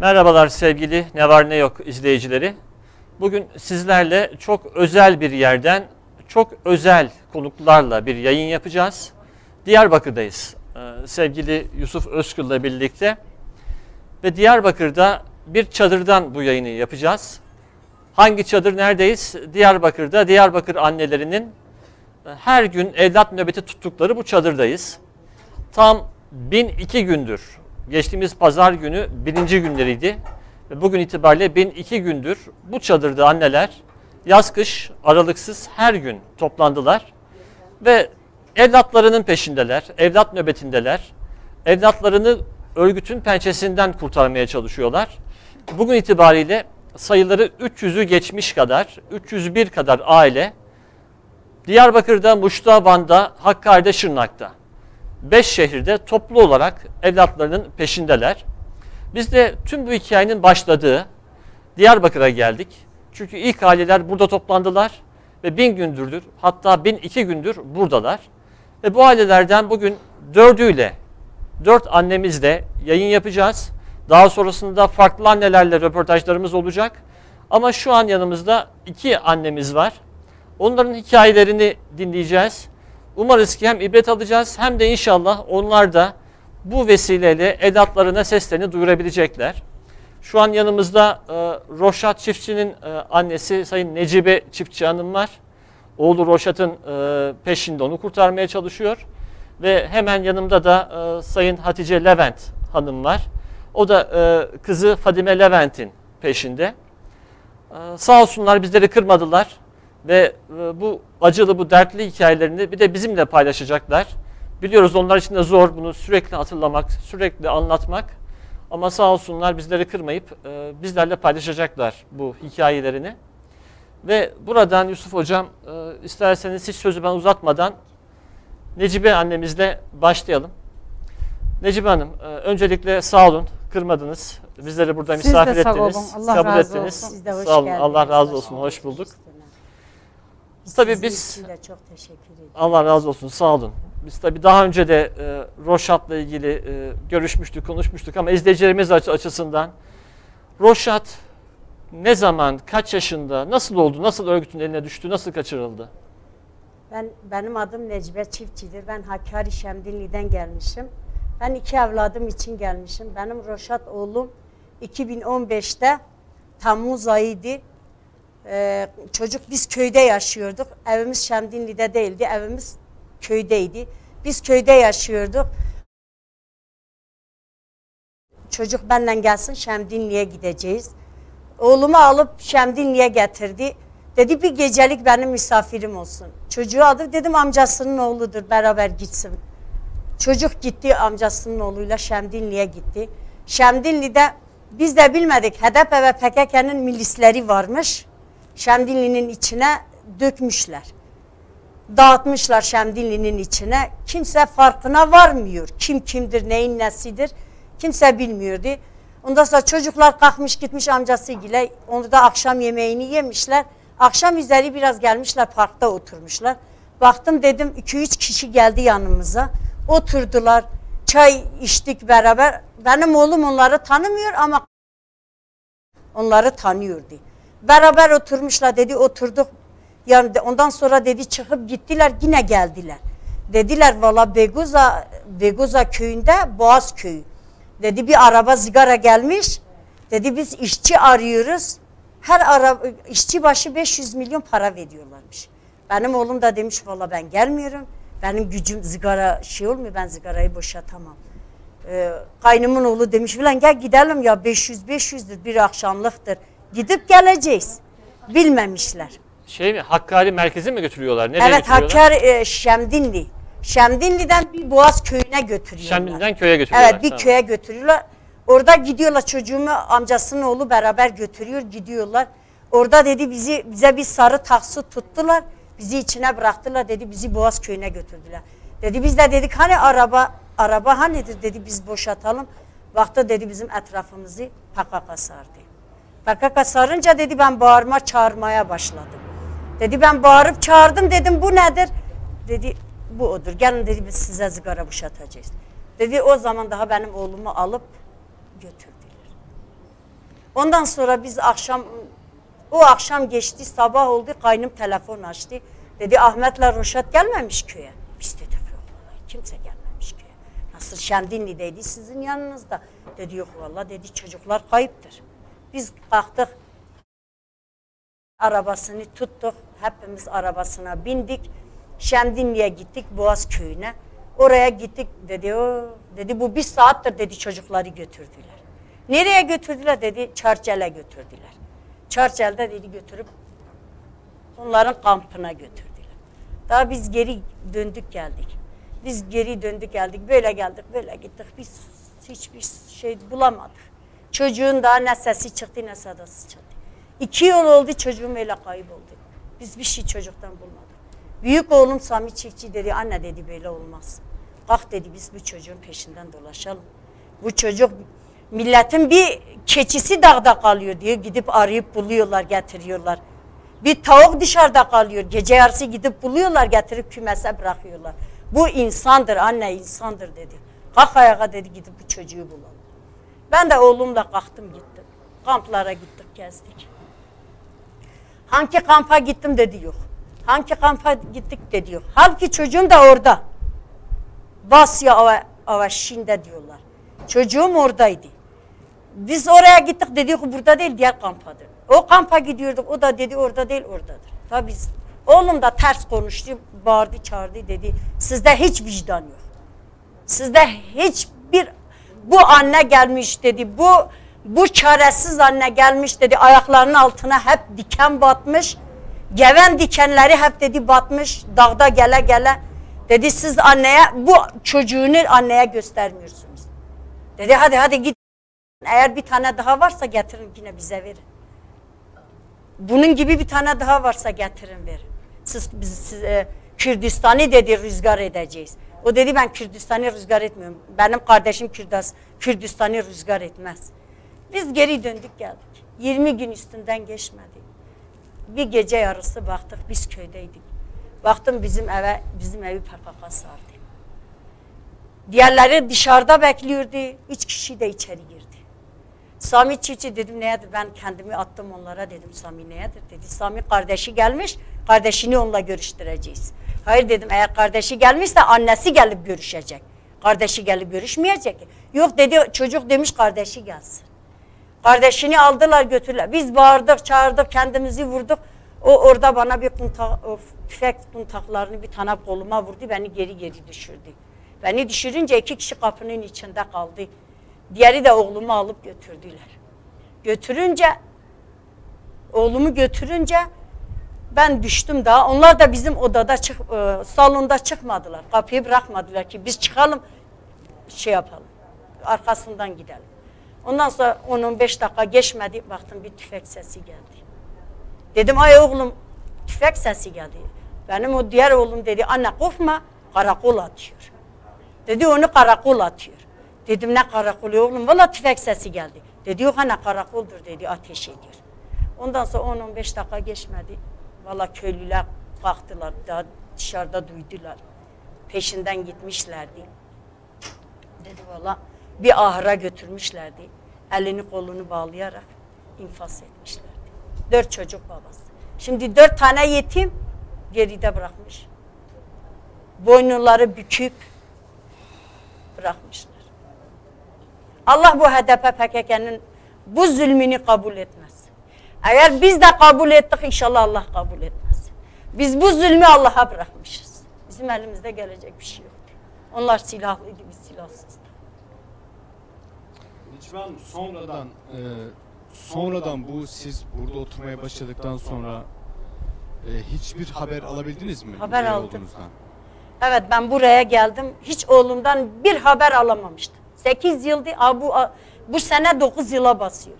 Merhabalar sevgili Ne Var Ne Yok izleyicileri. Bugün sizlerle çok özel bir yerden çok özel konuklarla bir yayın yapacağız. Diyarbakır'dayız. Sevgili Yusuf Özkül'le birlikte ve Diyarbakır'da bir çadırdan bu yayını yapacağız. Hangi çadır neredeyiz? Diyarbakır'da Diyarbakır annelerinin her gün evlat nöbeti tuttukları bu çadırdayız. Tam 1002 gündür geçtiğimiz pazar günü birinci günleriydi. Ve bugün itibariyle 1002 gündür bu çadırda anneler yaz kış aralıksız her gün toplandılar. Ve evlatlarının peşindeler, evlat nöbetindeler. Evlatlarını örgütün pençesinden kurtarmaya çalışıyorlar. Bugün itibariyle sayıları 300'ü geçmiş kadar, 301 kadar aile Diyarbakır'da, Muş'ta, Van'da, Hakkari'de, Şırnak'ta beş şehirde toplu olarak evlatlarının peşindeler. Biz de tüm bu hikayenin başladığı Diyarbakır'a geldik. Çünkü ilk aileler burada toplandılar ve bin gündürdür hatta bin iki gündür buradalar. Ve bu ailelerden bugün dördüyle, dört annemizle yayın yapacağız. Daha sonrasında farklı annelerle röportajlarımız olacak. Ama şu an yanımızda iki annemiz var. Onların hikayelerini dinleyeceğiz. Umarız ki hem ibret alacağız hem de inşallah onlar da bu vesileyle edatlarına seslerini duyurabilecekler. Şu an yanımızda e, Roşat Çiftçi'nin e, annesi Sayın Necibe Çiftçi Hanım var. Oğlu Roşat'ın e, peşinde onu kurtarmaya çalışıyor. Ve hemen yanımda da e, Sayın Hatice Levent Hanım var. O da e, kızı Fadime Levent'in peşinde. E, sağ olsunlar bizleri kırmadılar ve e, bu acılı, bu dertli hikayelerini bir de bizimle paylaşacaklar. Biliyoruz onlar için de zor bunu sürekli hatırlamak, sürekli anlatmak. Ama sağ olsunlar bizleri kırmayıp e, bizlerle paylaşacaklar bu hikayelerini. Ve buradan Yusuf Hocam e, isterseniz hiç sözü ben uzatmadan Necibe annemizle başlayalım. Necibe Hanım öncelikle sağ olun kırmadınız. Bizleri burada Siz misafir ettiniz. Allah kabul razı ettiniz. olsun. Siz de hoş sağ olun. geldiniz. Allah razı olsun. Hoş bulduk. Biz Tabii biz- çok teşekkür ediyoruz. Allah razı olsun sağ olun. Biz tabii daha önce de e, Roşat'la ilgili e, görüşmüştük, konuşmuştuk ama izleyicilerimiz açı- açısından Roşat ne zaman, kaç yaşında, nasıl oldu, nasıl örgütün eline düştü, nasıl kaçırıldı? Ben benim adım Necibe Çiftçidir. Ben Hakkari Şemdinli'den gelmişim. Ben iki evladım için gelmişim. Benim Roşat oğlum 2015'te Temmuz ayıydı. Ee, çocuk biz köyde yaşıyorduk. Evimiz Şemdinli'de değildi. Evimiz köydeydi. Biz köyde yaşıyorduk. Çocuk benimle gelsin Şemdinli'ye gideceğiz. Oğlumu alıp Şemdinli'ye getirdi. Dedi bir gecelik benim misafirim olsun. Çocuğu adı dedim amcasının oğludur beraber gitsin. Çocuk gitti amcasının oğluyla Şemdinli'ye gitti. Şemdinli'de biz de bilmedik HDP ve PKK'nın milisleri varmış. Şemdinli'nin içine dökmüşler. Dağıtmışlar Şemdinli'nin içine. Kimse farkına varmıyor. Kim kimdir, neyin nesidir kimse bilmiyordu. Ondan sonra çocuklar kalkmış gitmiş amcasıyla onu da akşam yemeğini yemişler. Akşam üzeri biraz gelmişler parkta oturmuşlar. Baktım dedim 2-3 kişi geldi yanımıza. Oturdular. Çay içtik beraber. Benim oğlum onları tanımıyor ama onları tanıyordu. Beraber oturmuşlar dedi oturduk. Yani ondan sonra dedi çıkıp gittiler yine geldiler. Dediler valla Beguza, Beguza köyünde Boğaz köyü. Dedi bir araba sigara gelmiş. Dedi biz işçi arıyoruz. Her araba, işçi başı 500 milyon para veriyorlarmış. Benim oğlum da demiş valla ben gelmiyorum. Benim gücüm sigara şey olmuyor ben sigarayı boşatamam. Ee, kaynımın oğlu demiş falan gel gidelim ya 500 500'dür bir akşamlıktır. Gidip geleceğiz. Bilmemişler. Şey mi, Hakkari merkezi mi götürüyorlar? Nereye evet? Hakkari e, Şemdinli. Şemdinli'den bir Boğaz köyüne götürüyorlar. Şemdinli'den köye götürüyorlar. Evet bir tamam. köye götürüyorlar. Orada gidiyorlar çocuğumu amcasının oğlu beraber götürüyor gidiyorlar. Orada dedi bizi bize bir sarı taksı tuttular. Bizi içine bıraktılar dedi bizi Boğaz köyüne götürdüler. Dedi biz de dedik hani araba araba hanidir dedi biz boşaltalım. Baktı dedi bizim etrafımızı PKK sardı. PKK sarınca dedi ben bağırma çağırmaya başladım. Dedi ben bağırıp çağırdım dedim bu nedir? Dedi bu odur. Gelin dedi biz size sigara boşatacağız. Dedi o zaman daha benim oğlumu alıp götürdüler. Ondan sonra biz akşam o akşam geçti sabah oldu kaynım telefon açtı. Dedi Ahmet'le Roşat gelmemiş köye. Biz dedik yok kimse gelmemiş köye. Nasıl Şemdinli'deydi sizin yanınızda. Dedi yok vallahi dedi çocuklar kayıptır. Biz kalktık arabasını tuttuk. Hepimiz arabasına bindik. Şemdinli'ye gittik Boğaz köyüne. Oraya gittik dedi o dedi bu bir saattir dedi çocukları götürdüler. Nereye götürdüler dedi Çarçel'e götürdüler. Çarçel'de dedi götürüp onların kampına götürdüler. Daha biz geri döndük geldik. Biz geri döndük geldik böyle geldik böyle gittik biz hiçbir şey bulamadık. Çocuğun daha ne sesi çıktı ne sadası çıktı. İki yıl oldu çocuğum öyle kayboldu. Biz bir şey çocuktan bulmadık. Büyük oğlum Sami Çiftçi dedi anne dedi böyle olmaz. Kalk dedi biz bu çocuğun peşinden dolaşalım. Bu çocuk milletin bir keçisi dağda kalıyor diye gidip arayıp buluyorlar getiriyorlar. Bir tavuk dışarıda kalıyor gece yarısı gidip buluyorlar getirip kümese bırakıyorlar. Bu insandır anne insandır dedi. Kalk ayağa dedi gidip bu çocuğu bulalım. Ben de oğlumla kalktım gittim. Kamplara gittik gezdik. Hangi kampa gittim dedi yok. Hangi kampa gittik dedi yok. Halbuki çocuğum da orada. Basya Ava, Avaşin'de diyorlar. Çocuğum oradaydı. Biz oraya gittik dedi ki burada değil diğer kampadır. O kampa gidiyorduk o da dedi orada değil oradadır. Tabii biz oğlum da ters konuştu bağırdı çağırdı dedi sizde hiç vicdan yok. Sizde hiçbir bu anne gelmiş dedi bu bu çaresiz anne gelmiş dedi ayaklarının altına hep diken batmış. Geven dikenleri hep dedi batmış dağda gele gele. Dedi siz anneye bu çocuğunu anneye göstermiyorsunuz. Dedi hadi hadi git. Eğer bir tane daha varsa getirin yine bize verin. Bunun gibi bir tane daha varsa getirin verin. Siz, biz, siz, e, Kürdistan'ı dedi rüzgar edeceğiz. O dedi ben Kürdistan'ı rüzgar etmiyorum. Benim kardeşim Kürdas, Kürdistan'ı rüzgar etmez. Biz geri döndük geldik. 20 gün üstünden geçmedi. Bir gece yarısı baktık biz köydeydik. Baktım bizim eve bizim evi PKK sardı. Diğerleri dışarıda bekliyordu. Üç kişi de içeri girdi. Sami Çiçi dedim neyedir ben kendimi attım onlara dedim Sami neyedir dedi. Sami kardeşi gelmiş kardeşini onunla görüştüreceğiz. Hayır dedim eğer kardeşi gelmişse annesi gelip görüşecek. Kardeşi gelip görüşmeyecek. Yok dedi çocuk demiş kardeşi gelsin. Kardeşini aldılar götürdüler. Biz bağırdık çağırdık kendimizi vurduk. O orada bana bir kunta, o tüfek kuntaklarını bir tane koluma vurdu beni geri geri düşürdü. Beni düşürünce iki kişi kapının içinde kaldı. Diğeri de oğlumu alıp götürdüler. Götürünce oğlumu götürünce ben düştüm daha. Onlar da bizim odada çık, e, salonda çıkmadılar. Kapıyı bırakmadılar ki biz çıkalım şey yapalım. Arkasından gidelim. Ondan sonra 10-15 dakika geçmedi. Baktım bir tüfek sesi geldi. Dedim ay oğlum tüfek sesi geldi. Benim o diğer oğlum dedi anne korkma karakol atıyor. Dedi onu karakol atıyor. Dedim ne karakolu oğlum valla tüfek sesi geldi. Dedi yok anne karakoldur dedi ateş ediyor. Ondan sonra 10-15 dakika geçmedi. Valla köylüler kalktılar daha dışarıda duydular. Peşinden gitmişlerdi. Dedi valla bir ahıra götürmüşlerdi. Elini kolunu bağlayarak infaz etmişlerdi. Dört çocuk babası. Şimdi dört tane yetim geride bırakmış. Boynları büküp bırakmışlar. Allah bu HDP PKK'nın bu zulmünü kabul etmez. Eğer biz de kabul ettik inşallah Allah kabul etmez. Biz bu zulmü Allah'a bırakmışız. Bizim elimizde gelecek bir şey yok. Onlar silahlıydı biz silahsızdık. Necmi Hanım sonradan e, sonradan bu siz burada oturmaya başladıktan sonra e, hiçbir haber alabildiniz mi? Haber aldım. olduğunuzdan? Evet ben buraya geldim. Hiç oğlumdan bir haber alamamıştım. 8 yıldı. Bu, bu sene 9 yıla basıyor.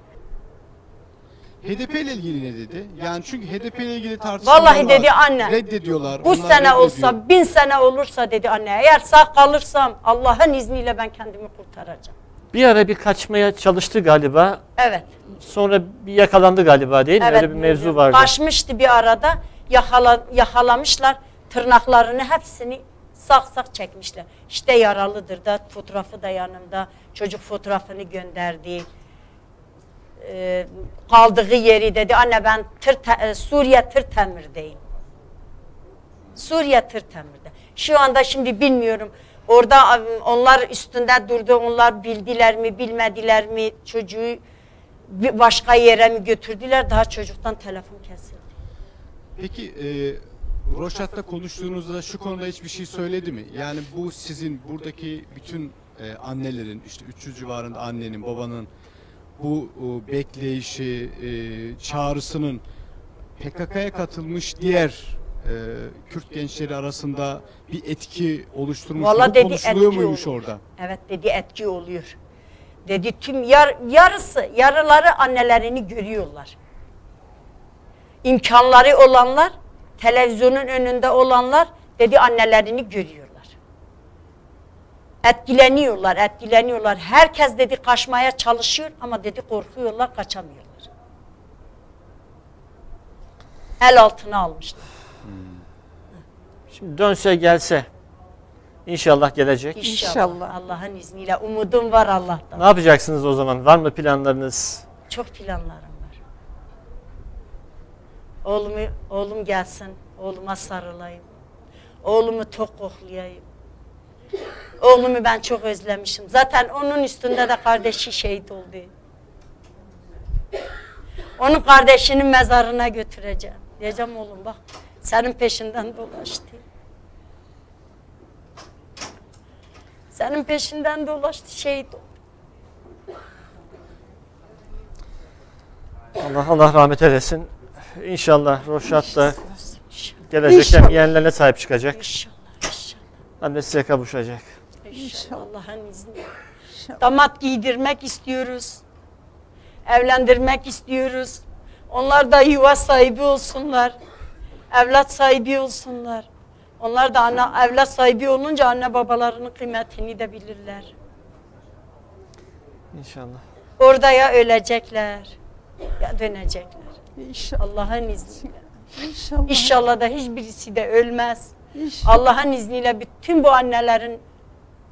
HDP ile ilgili ne dedi? Yani çünkü HDP ile ilgili tartışmalar Vallahi var. dedi anne. Reddediyorlar. Bu onlar sene reddediyor. olsa, bin sene olursa dedi anne. Eğer sağ kalırsam Allah'ın izniyle ben kendimi kurtaracağım. Bir ara bir kaçmaya çalıştı galiba. Evet. Sonra bir yakalandı galiba değil mi? evet Öyle bir mevzu vardı. Kaçmıştı bir arada. Yakala, yakalamışlar. Tırnaklarını hepsini sak sak çekmişler. İşte yaralıdır da fotoğrafı da yanımda. Çocuk fotoğrafını gönderdi. E, kaldığı yeri dedi anne ben tır e, Suriye tır temirdeyim. Suriye tır temirde. Şu anda şimdi bilmiyorum. Orada onlar üstünde durdu. Onlar bildiler mi, bilmediler mi? Çocuğu başka yere mi götürdüler? Daha çocuktan telefon kesildi. Peki e, Roşat'ta konuştuğunuzda şu konuda hiçbir şey söyledi mi? Yani bu sizin buradaki bütün e, annelerin işte 300 civarında annenin babanın bu e, bekleyişi e, çağrısının PKK'ya katılmış diğer e, Kürt gençleri arasında bir etki oluşturmuş Vallahi mu? dedi, Konuşuluyor muymuş oluyor. orada? Evet dedi etki oluyor. Dedi tüm yar, yarısı, yarıları annelerini görüyorlar. İmkanları olanlar, televizyonun önünde olanlar dedi annelerini görüyorlar. Etkileniyorlar, etkileniyorlar. Herkes dedi kaçmaya çalışıyor ama dedi korkuyorlar, kaçamıyorlar. El altına almışlar. Şimdi dönse gelse inşallah gelecek. İnşallah. İnşallah. Allah'ın izniyle umudum var Allah'tan. Ne yapacaksınız o zaman? Var mı planlarınız? Çok planlarım var. Oğlumu, oğlum gelsin, oğluma sarılayım. Oğlumu tok koklayayım. Oğlumu ben çok özlemişim. Zaten onun üstünde de kardeşi şehit oldu. Onun kardeşinin mezarına götüreceğim. Diyeceğim oğlum bak senin peşinden dolaştı. Senin peşinden dolaştı şehit oldu. Allah Allah rahmet eylesin. İnşallah Roşat da gelecekte yeğenlerine sahip çıkacak. inşallah, inşallah. Annesiyle kavuşacak. İnşallah Allah'ın izniyle. Damat giydirmek istiyoruz. Evlendirmek istiyoruz. Onlar da yuva sahibi olsunlar. Evlat sahibi olsunlar. Onlar da ana, evlat sahibi olunca anne babalarının kıymetini de bilirler. İnşallah. Orada ya ölecekler ya dönecekler. İnşallah. Allah'ın izniyle. İnşallah. İnşallah da hiçbirisi de ölmez. Allah'ın izniyle bütün bu annelerin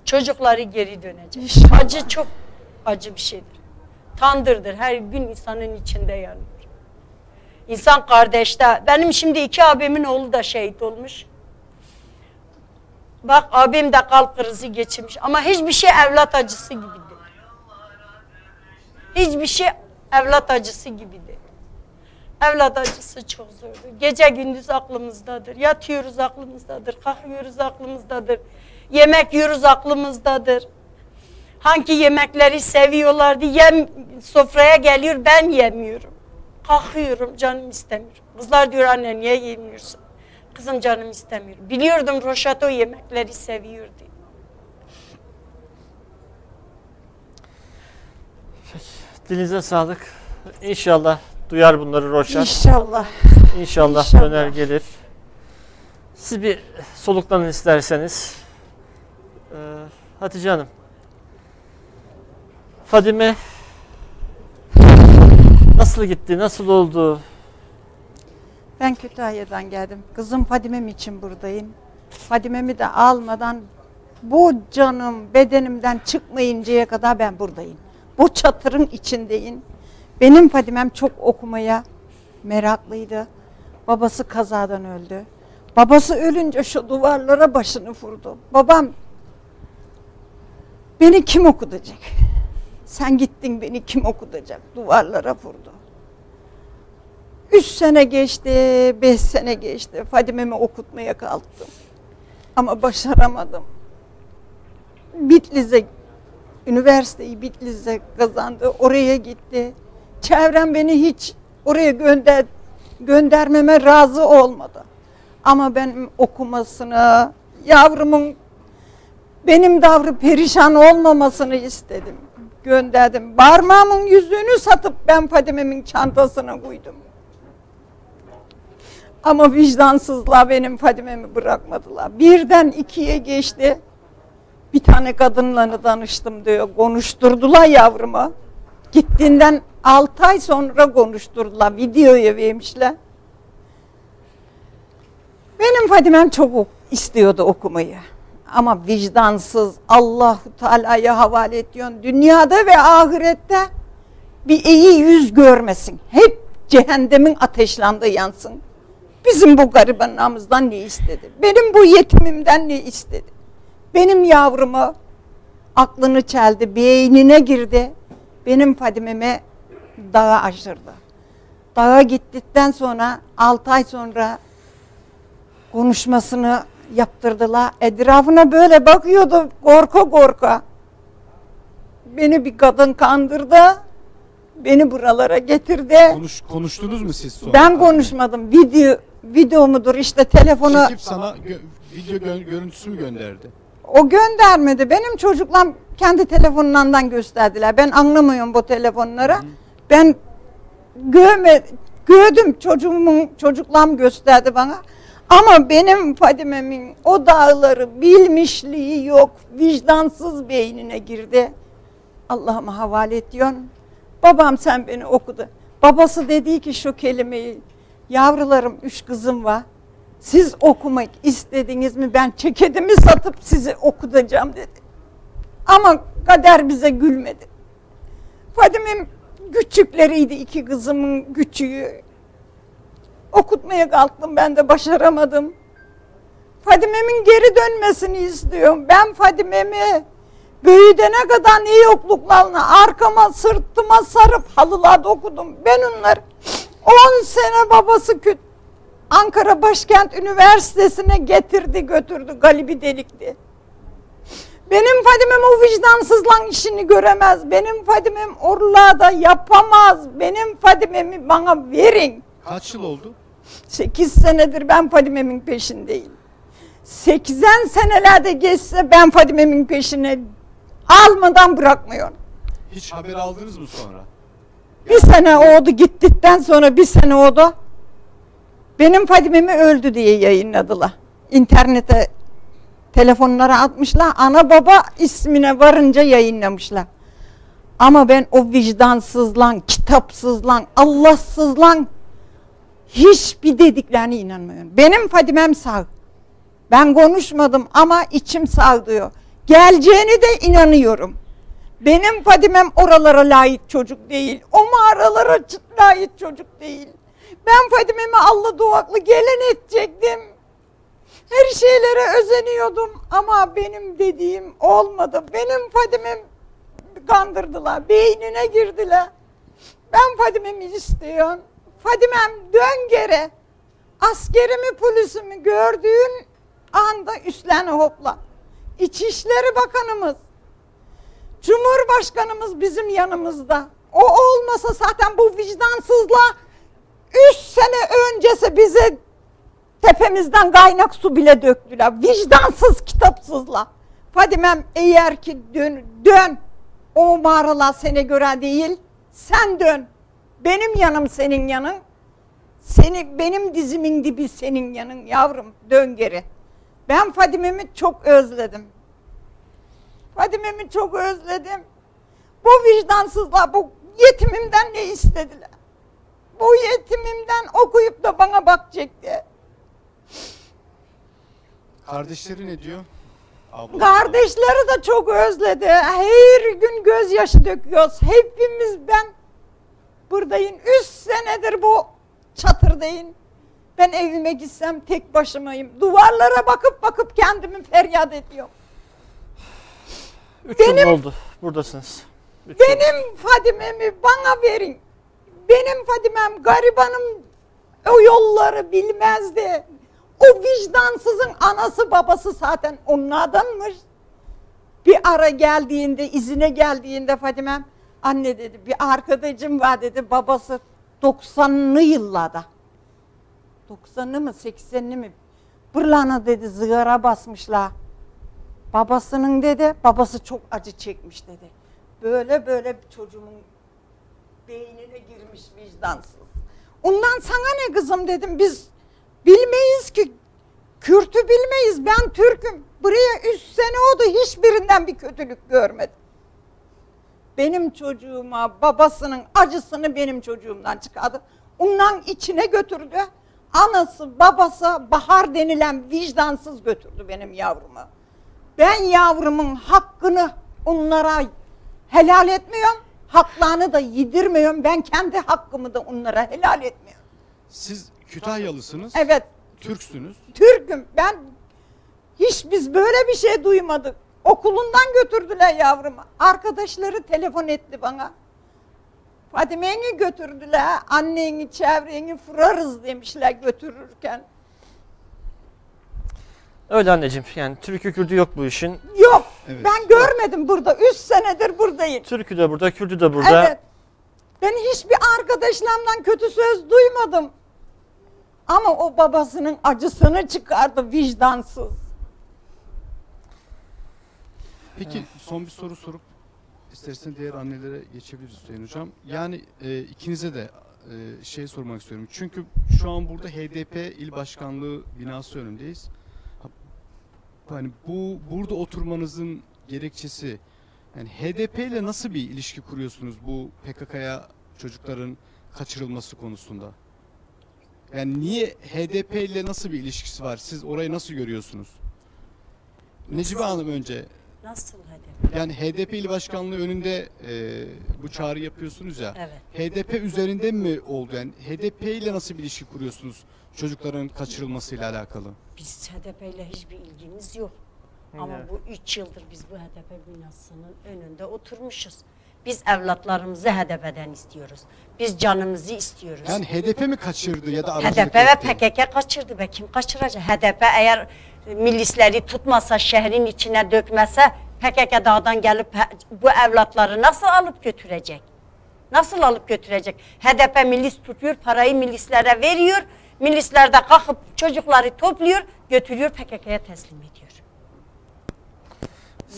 çocukları geri dönecek. İnşallah. Acı çok acı bir şeydir. Tandırdır. Her gün insanın içinde yanıyor. İnsan kardeşte. Benim şimdi iki abimin oğlu da şehit olmuş. Bak abim de kalp krizi geçirmiş. Ama hiçbir şey evlat acısı gibi değil. Hiçbir şey evlat acısı gibi değil. Evlat acısı çok zordur. Gece gündüz aklımızdadır. Yatıyoruz aklımızdadır. Kalkıyoruz aklımızdadır. Yemek yiyoruz aklımızdadır. Hangi yemekleri seviyorlardı. Yem sofraya geliyor ben yemiyorum. Kalkıyorum canım istemiyor. Kızlar diyor anne niye yemiyorsun? Kızım canım istemiyor. Biliyordum Roşat o yemekleri seviyordu. Dilinize sağlık. İnşallah duyar bunları Roşat. İnşallah. İnşallah, İnşallah. döner gelir. Siz bir soluklanın isterseniz. Hatice Hanım. Fadime nasıl gitti, nasıl oldu? Ben Kütahya'dan geldim. Kızım Fadimem için buradayım. Fadimemi de almadan bu canım bedenimden çıkmayıncaya kadar ben buradayım. Bu çatırın içindeyim. Benim Fadimem çok okumaya meraklıydı. Babası kazadan öldü. Babası ölünce şu duvarlara başını vurdu. Babam beni kim okutacak? Sen gittin beni kim okutacak? Duvarlara vurdu. Üç sene geçti, beş sene geçti. Fadime'mi okutmaya kalktım. Ama başaramadım. Bitlis'e, üniversiteyi Bitlis'e kazandı. Oraya gitti. Çevrem beni hiç oraya gönder, göndermeme razı olmadı. Ama benim okumasını, yavrumun benim davrı perişan olmamasını istedim. Gönderdim. Parmağımın yüzüğünü satıp ben Fadime'min çantasına koydum. Ama vicdansızlığa benim Fadime'mi bırakmadılar. Birden ikiye geçti. Bir tane kadınla danıştım diyor. Konuşturdular yavrumu. Gittiğinden 6 ay sonra konuşturdular. Videoya vermişler. Benim Fadimem çok ok- istiyordu okumayı. Ama vicdansız Allahu Teala'ya havale ediyorsun. Dünyada ve ahirette bir iyi yüz görmesin. Hep cehennemin ateşlandığı yansın. Bizim bu garibanımızdan ne istedi? Benim bu yetimimden ne istedi? Benim yavrumu aklını çeldi, beynine girdi. Benim Fadime'me dağa aşırdı. Dağa gittikten sonra 6 ay sonra konuşmasını yaptırdılar. Etrafına böyle bakıyordu korka korka. Beni bir kadın kandırdı. Beni buralara getirdi. Konuş, konuştunuz mu siz sonra? Ben konuşmadım. Video video mudur işte telefonu Çekip sana gö- video gö- görüntüsü mü gönderdi? o göndermedi. Benim çocuklar kendi telefonundan gösterdiler. Ben anlamıyorum bu telefonları. Ben göme gördüm çocuğumun çocuklarım gösterdi bana. Ama benim Fadime'min o dağları bilmişliği yok. Vicdansız beynine girdi. Allah'ıma havale ediyorsun. Babam sen beni okudu. Babası dedi ki şu kelimeyi. Yavrularım üç kızım var. Siz okumak istediniz mi ben çekedimi satıp sizi okutacağım dedi. Ama kader bize gülmedi. Fadime'm küçükleriydi iki kızımın küçüğü. Okutmaya kalktım ben de başaramadım. Fadime'min geri dönmesini istiyorum. Ben Fadime'mi büyüdene kadar ne yokluklarına arkama sırtıma sarıp halılarda okudum. Ben onları 10 sene babası kötü. Ankara Başkent Üniversitesi'ne getirdi götürdü galibi delikti. Benim Fadimem o vicdansızlan işini göremez. Benim Fadimem orlada yapamaz. Benim Fadimemi bana verin. Kaç yıl oldu? 8 senedir ben Fadime'min peşindeyim. 80 senelerde geçse ben Fadime'min peşine almadan bırakmıyorum. Hiç haber aldınız mı sonra? Bir sene oldu gittikten sonra bir sene oldu. Benim Fadime'mi öldü diye yayınladılar. İnternete telefonlara atmışlar. Ana baba ismine varınca yayınlamışlar. Ama ben o vicdansızlan, kitapsızlan, Allahsızlan hiçbir dediklerine inanmıyorum. Benim Fadimem sağ. Ben konuşmadım ama içim sağ diyor. Geleceğini de inanıyorum. Benim Fadimem oralara layık çocuk değil. O mağaralara layık çocuk değil. Ben Fadime'mi Allah duaklı gelen edecektim. Her şeylere özeniyordum ama benim dediğim olmadı. Benim Fadime'm kandırdılar, beynine girdiler. Ben Fadime'mi istiyorum. Fadimem dön geri. Askerimi polisimi gördüğün anda üstlerine hopla. İçişleri Bakanımız, Cumhurbaşkanımız bizim yanımızda. O olmasa zaten bu vicdansızla üç sene öncesi bize tepemizden kaynak su bile döktüler. Vicdansız kitapsızla. Fadimem eğer ki dön, dön. O mağaralar sene göre değil. Sen dön. Benim yanım senin yanın. Seni benim dizimin dibi senin yanın yavrum. Dön geri. Ben Fadime'mi çok özledim. Fadime'mi çok özledim. Bu vicdansızlar bu yetimimden ne istediler? Bu yetimimden okuyup da bana bakacaktı. Kardeşleri ne diyor? Abla. Kardeşleri de çok özledi. Her gün gözyaşı döküyoruz. Hepimiz ben buradayım. Üç senedir bu çatırdayım. Ben evime gitsem tek başımayım. Duvarlara bakıp bakıp kendimi feryat ediyorum. Üç Benim- yıl oldu buradasınız. Üç yıl. Benim Fadime'mi bana verin. Benim Fadimem garibanım o yolları bilmezdi. O vicdansızın anası babası zaten onlardanmış. Bir ara geldiğinde, izine geldiğinde Fadimem, anne dedi bir arkadaşım var dedi babası 90'lı yıllarda. 90'lı mı 80'li mi? Bırlana dedi zıgara basmışlar. Babasının dedi, babası çok acı çekmiş dedi. Böyle böyle bir çocuğumun beynine girmiş vicdansız. Ondan sana ne kızım dedim biz bilmeyiz ki. Kürtü bilmeyiz ben Türk'üm. Buraya üç sene oldu hiçbirinden bir kötülük görmedim. Benim çocuğuma babasının acısını benim çocuğumdan çıkardı. Ondan içine götürdü. Anası babası Bahar denilen vicdansız götürdü benim yavrumu. Ben yavrumun hakkını onlara helal etmiyorum. Haklarını da yedirmiyorum. Ben kendi hakkımı da onlara helal etmiyorum. Siz Kütahyalısınız, Evet, Türksünüz. Türk'üm. Ben hiç biz böyle bir şey duymadık. Okulundan götürdüler yavrumu. Arkadaşları telefon etti bana. Fadime'ni götürdüler. Anneni, çevreni fırarız demişler götürürken. Öyle anneciğim yani türkü kürdü yok bu işin. Yok, Evet. ben görmedim burada. Üç senedir buradayım. Türkü de burada, kürdü de burada. Evet. Ben hiçbir arkadaşlarımdan kötü söz duymadım. Ama o babasının acısını çıkardı vicdansız. Peki son bir soru sorup istersen diğer annelere geçebiliriz Hüseyin Hocam. Yani e, ikinize de e, şey sormak istiyorum. Çünkü şu an burada HDP il başkanlığı binası önündeyiz. Ha, Hani bu burada oturmanızın gerekçesi yani HDP ile nasıl bir ilişki kuruyorsunuz bu PKK'ya çocukların kaçırılması konusunda? Yani niye HDP ile nasıl bir ilişkisi var? Siz orayı nasıl görüyorsunuz? Necibe Hanım önce Nasıl hedef? yani HDP il başkanlığı önünde e, bu çağrı yapıyorsunuz ya. Evet. HDP üzerinde mi oldu? Yani HDP ile nasıl bir ilişki kuruyorsunuz çocukların kaçırılmasıyla alakalı? Biz HDP ile hiçbir ilgimiz yok. Ama Evet. bu üç yıldır biz bu HDP binasının önünde oturmuşuz. Biz evlatlarımızı HDP'den istiyoruz. Biz canımızı istiyoruz. Yani HDP mi kaçırdı ya da aracılık HDP ve? PKK kaçırdı be kim kaçıracak? HDP eğer milisleri tutmasa, şehrin içine dökmese PKK dağdan gelip bu evlatları nasıl alıp götürecek? Nasıl alıp götürecek? HDP milis tutuyor, parayı milislere veriyor. Milisler de kalkıp çocukları topluyor, götürüyor PKK'ya teslim ediyor.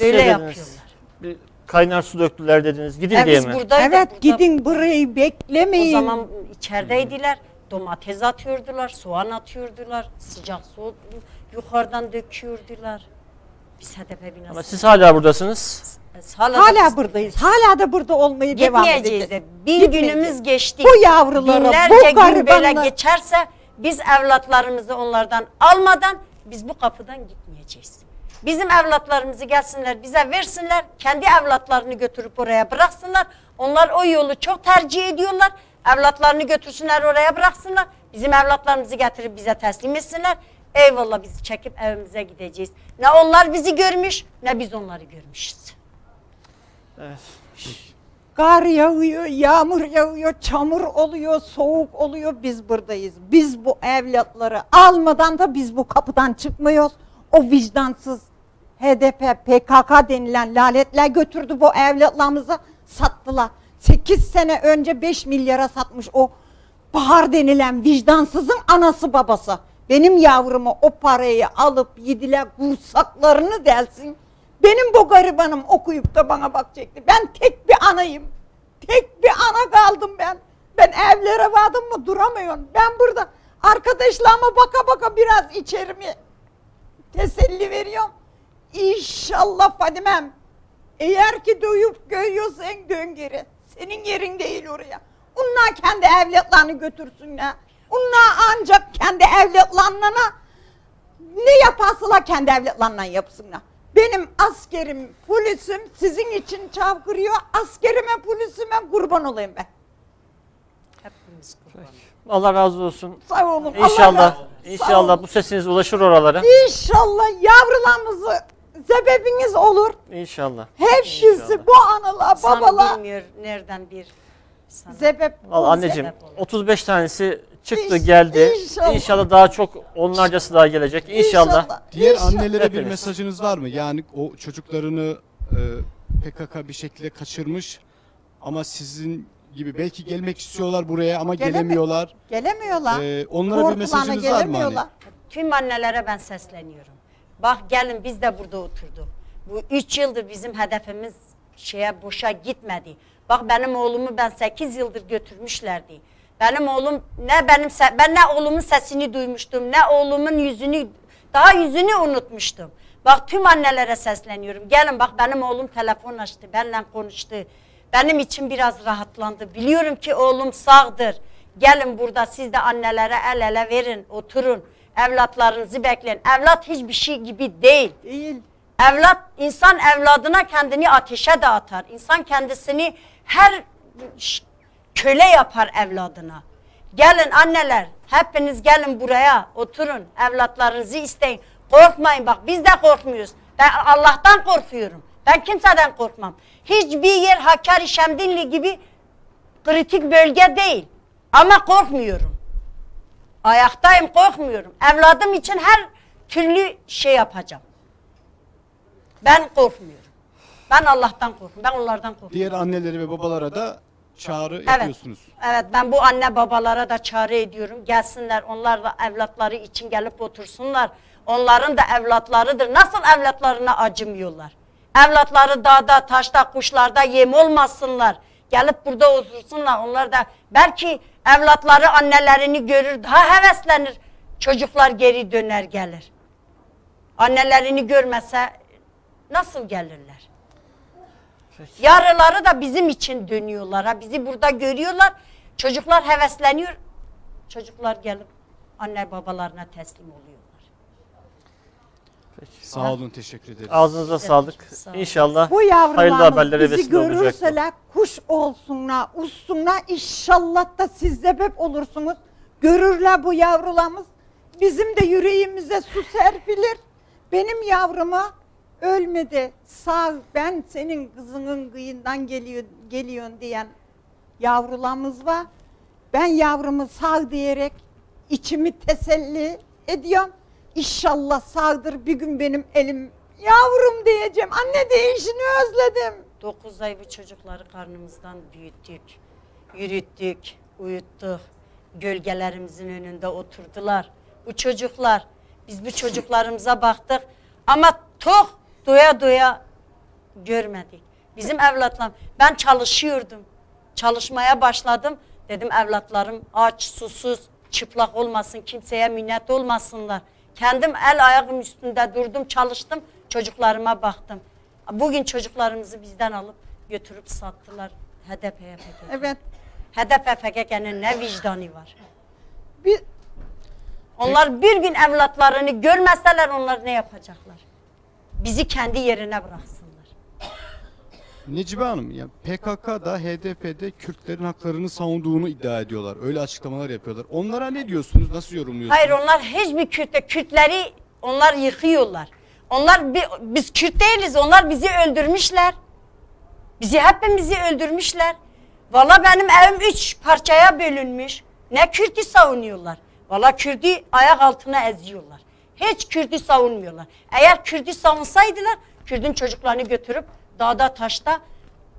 Böyle yapıyorlar. Bir kaynar su döktüler dediniz. Gidin E diye mi? Evet burada- gidin burayı beklemeyin. O zaman içerideydiler. Domates atıyordular, soğan atıyordular, sıcak su yukarıdan döküyordular. Biz HDP binası. Ama siz hala buradasınız. hala, da Hala biz buradayız. Hala da burada olmaya devam Gitmeyeceğiz edeceğiz. de. Bir Gitmeyeceğiz. günümüz geçti. Bu yavrulara, Binlerce bu gün böyle garibanlara- geçerse biz evlatlarımızı onlardan almadan biz bu kapıdan gitmeyeceğiz. Bizim evlatlarımızı gelsinler bize versinler. Kendi evlatlarını götürüp oraya bıraksınlar. Onlar o yolu çok tercih ediyorlar. Evlatlarını götürsünler oraya bıraksınlar. Bizim evlatlarımızı getirip bize teslim etsinler. Eyvallah bizi çekip evimize gideceğiz. Ne onlar bizi görmüş ne biz onları görmüşüz. Evet. Kar yağıyor, yağmur yağıyor, çamur oluyor, soğuk oluyor. Biz buradayız. Biz bu evlatları almadan da biz bu kapıdan çıkmıyoruz. O vicdansız HDP, PKK denilen lanetler götürdü bu evlatlarımızı sattılar. 8 sene önce 5 milyara satmış o Bahar denilen vicdansızın anası babası. Benim yavrumu o parayı alıp yediler kursaklarını delsin. Benim bu garibanım okuyup da bana bakacaktı. Ben tek bir anayım. Tek bir ana kaldım ben. Ben evlere vardım mı duramıyorum. Ben burada arkadaşlarıma baka baka biraz içerimi teselli veriyorum. İnşallah Fadimem. Eğer ki duyup görüyorsan dön geri. Senin yerin değil oraya. Onlar kendi evlatlarını götürsünler. Onlar ancak kendi evlatlarına ne yaparsalar kendi evlatlarına yapsınlar. Benim askerim, polisim sizin için çavkırıyor. Askerime, polisime kurban olayım ben. Hepimiz kurban. Allah razı olsun. Sağ olun. Allah İnşallah, razı olsun. Sağ inşallah olun. bu sesiniz ulaşır oralara. İnşallah yavrularımızı sebebiniz olur. İnşallah. Hepsi İnşallah. bu analar, İnsan babalar bilmiyor nereden bir sana. sebep olur. anneciğim sebep olur. 35 tanesi çıktı İnş- geldi. inşallah. İnşallah daha çok onlarcası daha gelecek. İnşallah. Diğer İnşallah. annelere bir Hepiniz. mesajınız var mı? Yani o çocuklarını e, PKK bir şekilde kaçırmış ama sizin gibi belki gelmek istiyorlar buraya ama Geleme- gelemiyorlar. Gelemiyorlar. Ee, onlara bir Korkularına mesajınız var mı hani? Tüm annelere ben sesleniyorum. Bax gəlin biz də burada oturduq. Bu 3 ildir bizim hədəfimiz şeyə boşa getmədi. Bax mənim oğlumu mən 8 ildir götürmüşlərdi. Mənim oğlum nə mənim mən nə oğlumun səsini duymuşdum, nə oğlumun yüzünü, daha yüzünü unutmuşdum. Bax tüm annələrə səsləniyorum. Gəlin bax mənim oğlum telefon açdı, mənlə konuşdu. Benim için biraz rahatlandı. Biliyorum ki oğlum sağdır. Gelin burada siz de annelere el ele verin, oturun. Evlatlarınızı bekleyin. Evlat hiçbir şey gibi değil. Değil. Evlat, insan evladına kendini ateşe de atar. İnsan kendisini her köle yapar evladına. Gelin anneler hepiniz gelin buraya oturun evlatlarınızı isteyin. Korkmayın bak biz de korkmuyoruz. Ben Allah'tan korkuyorum. Ben kimseden korkmam. Hiçbir yer Hakkari Şemdinli gibi kritik bölge değil. Ama korkmuyorum. Ayaktayım korkmuyorum. Evladım için her türlü şey yapacağım. Ben korkmuyorum. Ben Allah'tan korkuyorum. Ben onlardan korkuyorum. Diğer anneleri ve babalara da çağrı yapıyorsunuz. Evet ben bu anne babalara da çağrı ediyorum. Gelsinler onlar da evlatları için gelip otursunlar. Onların da evlatlarıdır. Nasıl evlatlarına acımıyorlar? Evlatları dağda, taşta, kuşlarda yem olmasınlar. Gelip burada otursunlar. Onlar da belki evlatları annelerini görür, daha heveslenir. Çocuklar geri döner gelir. Annelerini görmese nasıl gelirler? Yarıları da bizim için dönüyorlar. Ha. Bizi burada görüyorlar. Çocuklar hevesleniyor. Çocuklar gelip anne babalarına teslim oluyorlar. Sağ olun teşekkür ederiz. Ağzınıza sağlık. Sağ olun. İnşallah Bu hayırlı yavrularımız haberlere bizi vesile olacak. bu. görürseler kuş olsunlar, uçsunlar. İnşallah da siz sebep olursunuz. Görürler bu yavrularımız. Bizim de yüreğimize su serpilir. Benim yavruma ölmedi. Sağ ben senin kızının kıyından geliyor, geliyorsun diyen yavrularımız var. Ben yavrumu sağ diyerek içimi teselli ediyorum. İnşallah sağdır bir gün benim elim yavrum diyeceğim. Anne değişini özledim. 9 ay bu çocukları karnımızdan büyüttük, yürüttük, uyuttuk. Gölgelerimizin önünde oturdular. Bu çocuklar, biz bu çocuklarımıza baktık ama tok doya doya görmedik. Bizim evlatlarım, ben çalışıyordum. Çalışmaya başladım. Dedim evlatlarım aç, susuz, çıplak olmasın, kimseye minnet olmasınlar. Kendim el ayağım üstünde durdum, çalıştım, çocuklarıma baktım. Bugün çocuklarımızı bizden alıp götürüp sattılar HDP'ye PKK. Evet. HDP PKK'nın ne vicdanı var? Bir, Onlar bir gün evlatlarını görmeseler onlar ne yapacaklar? Bizi kendi yerine bıraksınlar. Necibe Hanım ya PKK da HDP'de Kürtlerin haklarını savunduğunu iddia ediyorlar. Öyle açıklamalar yapıyorlar. Onlara ne diyorsunuz? Nasıl yorumluyorsunuz? Hayır onlar hiçbir Kürt'e, Kürtleri onlar yıkıyorlar. Onlar bi- biz Kürt değiliz. Onlar bizi öldürmüşler. Bizi hepimizi öldürmüşler. Valla benim evim üç parçaya bölünmüş. Ne Kürt'ü savunuyorlar. Valla Kürt'ü ayak altına eziyorlar. Hiç Kürt'ü savunmuyorlar. Eğer Kürt'ü savunsaydılar Kürt'ün çocuklarını götürüp dağda taşta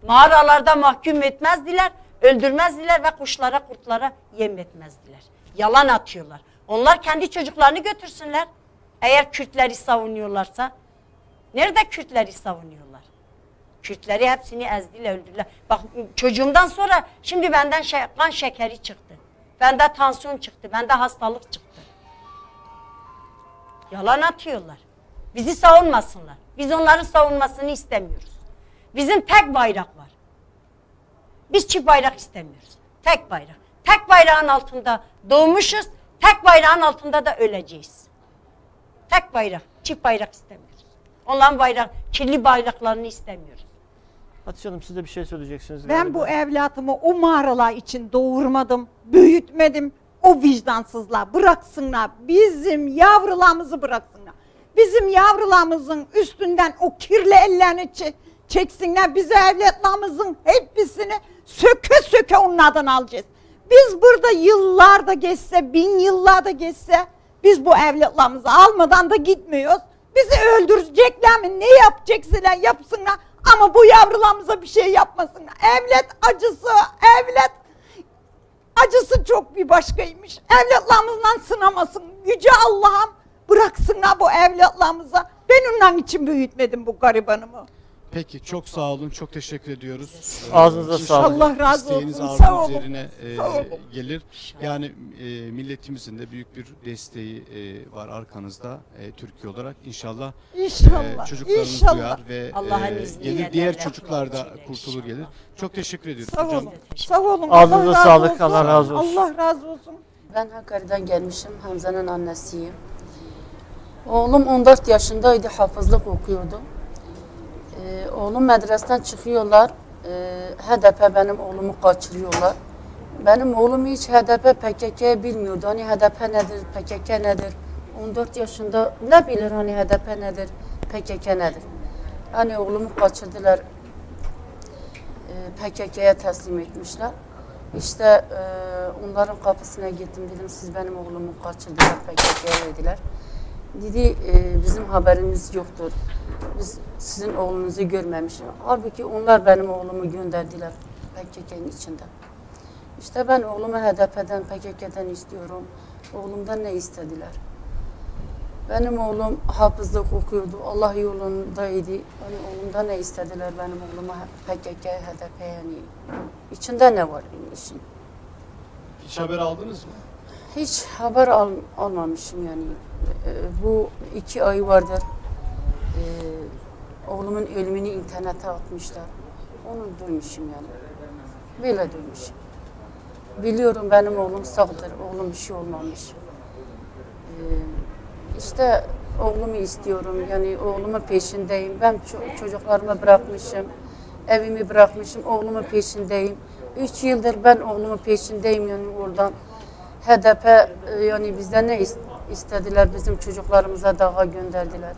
mağaralarda mahkum etmezdiler. Öldürmezdiler ve kuşlara kurtlara yem etmezdiler. Yalan atıyorlar. Onlar kendi çocuklarını götürsünler. Eğer Kürtleri savunuyorlarsa. Nerede Kürtleri savunuyorlar? Kürtleri hepsini ezdiler, öldürdüler. Bak çocuğumdan sonra şimdi benden şey, kan şekeri çıktı. Bende tansiyon çıktı, bende hastalık çıktı. Yalan atıyorlar. Bizi savunmasınlar. Biz onların savunmasını istemiyoruz. Bizim tek bayrak var. Biz çift bayrak istemiyoruz. Tek bayrak. Tek bayrağın altında doğmuşuz, tek bayrağın altında da öleceğiz. Tek bayrak, çift bayrak istemiyoruz. Onların bayrak, kirli bayraklarını istemiyoruz. Hatice Hanım siz de bir şey söyleyeceksiniz. ben galiba. bu evlatımı o mağaralar için doğurmadım, büyütmedim. O vicdansızlar bıraksınlar. Bizim yavrularımızı bıraksınlar. Bizim yavrularımızın üstünden o kirli ellerini çe- çeksinler. Biz evlatlarımızın hepsini söke söke onlardan alacağız. Biz burada yıllar da geçse, bin yıllar da geçse biz bu evlatlarımızı almadan da gitmiyoruz. Bizi öldürecekler mi? Ne yapacaksalar yapsınlar. Ama bu yavrularımıza bir şey yapmasınlar. Evlat acısı, evlat acısı çok bir başkaymış. Evlatlarımızdan sınamasın. Yüce Allah'ım bıraksınlar bu evlatlarımıza. Ben onun için büyütmedim bu garibanımı. Peki çok sağ olun. Çok teşekkür ediyoruz. Ağzınıza İnşallah sağlık. Allah razı isteğiniz, olsun. arzunuz Sağ olun. yerine e, gelir. Yani e, milletimizin de büyük bir desteği e, var arkanızda e, Türkiye olarak. İnşallah İnşallah. e, çocuklarınız İnşallah. duyar ve Allah'ın e, izniyle gelir diğer devlet çocuklar da kurtulur inşallah. gelir. Çok teşekkür ediyoruz Sağ hocam. olun. Sağ olun. Ağzınıza Allah razı sağlık, olsun. Allah razı olsun. Allah razı olsun. Ben Hakkari'den gelmişim. Hamza'nın annesiyim. Oğlum 14 yaşındaydı. Hafızlık okuyordu. Ee, oğlum medresten çıkıyorlar. e, HDP benim oğlumu kaçırıyorlar. Benim oğlum hiç HDP PKK bilmiyordu. Hani HDP nedir, PKK nedir? 14 yaşında ne bilir hani HDP nedir, PKK nedir? Hani oğlumu kaçırdılar. E, PKK'ya teslim etmişler. İşte e, onların kapısına gittim dedim siz benim oğlumu kaçırdılar PKK'ya dediler. Dedi e, bizim haberimiz yoktur. Biz sizin oğlunuzu görmemişiz. Halbuki onlar benim oğlumu gönderdiler PKK'nın içinde. İşte ben oğlumu HDP'den, PKK'den istiyorum. Oğlumdan ne istediler? Benim oğlum hafızlık okuyordu. Allah yolundaydı. Hani oğlumdan ne istediler benim oğluma PKK, HDP yani. İçinde ne var yani işin? Hiç haber aldınız mı? Hiç haber al, almamışım yani. Ee, bu iki ay vardır. Ee, oğlumun ölümünü internete atmışlar. Onu duymuşum yani. Böyle duymuşum. Biliyorum benim oğlum sağdır. Oğlum bir şey olmamış. Ee, işte oğlumu istiyorum. Yani oğlumun peşindeyim. Ben ço- çocuklarımı bırakmışım. Evimi bırakmışım. Oğlumun peşindeyim. Üç yıldır ben oğlumun peşindeyim yani oradan. HDP e, yani bizden ne is- istediler bizim çocuklarımıza dağa gönderdiler.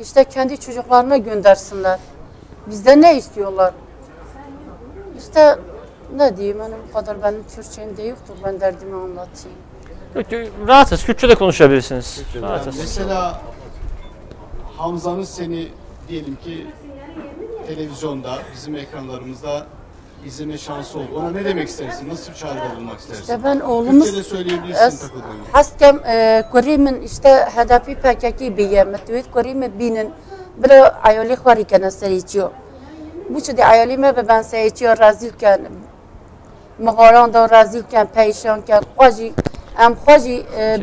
İşte kendi çocuklarına göndersinler. Bizden ne istiyorlar? İşte ne diyeyim hani bu kadar benim Türkçem de yoktur ben derdimi anlatayım. Rahatız. Kürtçe de konuşabilirsiniz. Rahatız. Mesela Hamza'nın seni diyelim ki televizyonda, bizim ekranlarımızda izleme şansı oldu. Ona ne demek istersin? Nasıl bir çağrıda bulunmak istersin? İşte ben oğlumuz... Türkçe'de söyleyebilirsin takıldığını. Haskem Kurim'in işte hedefi pekaki yeme. Metuvit kureymi binin. Bile ayoli kvarikene seriçiyor. Bu çıdı ayoli me be ben seriçiyor razilken. Mağaran da razilken, peyşanken. Kvaji ام خواجی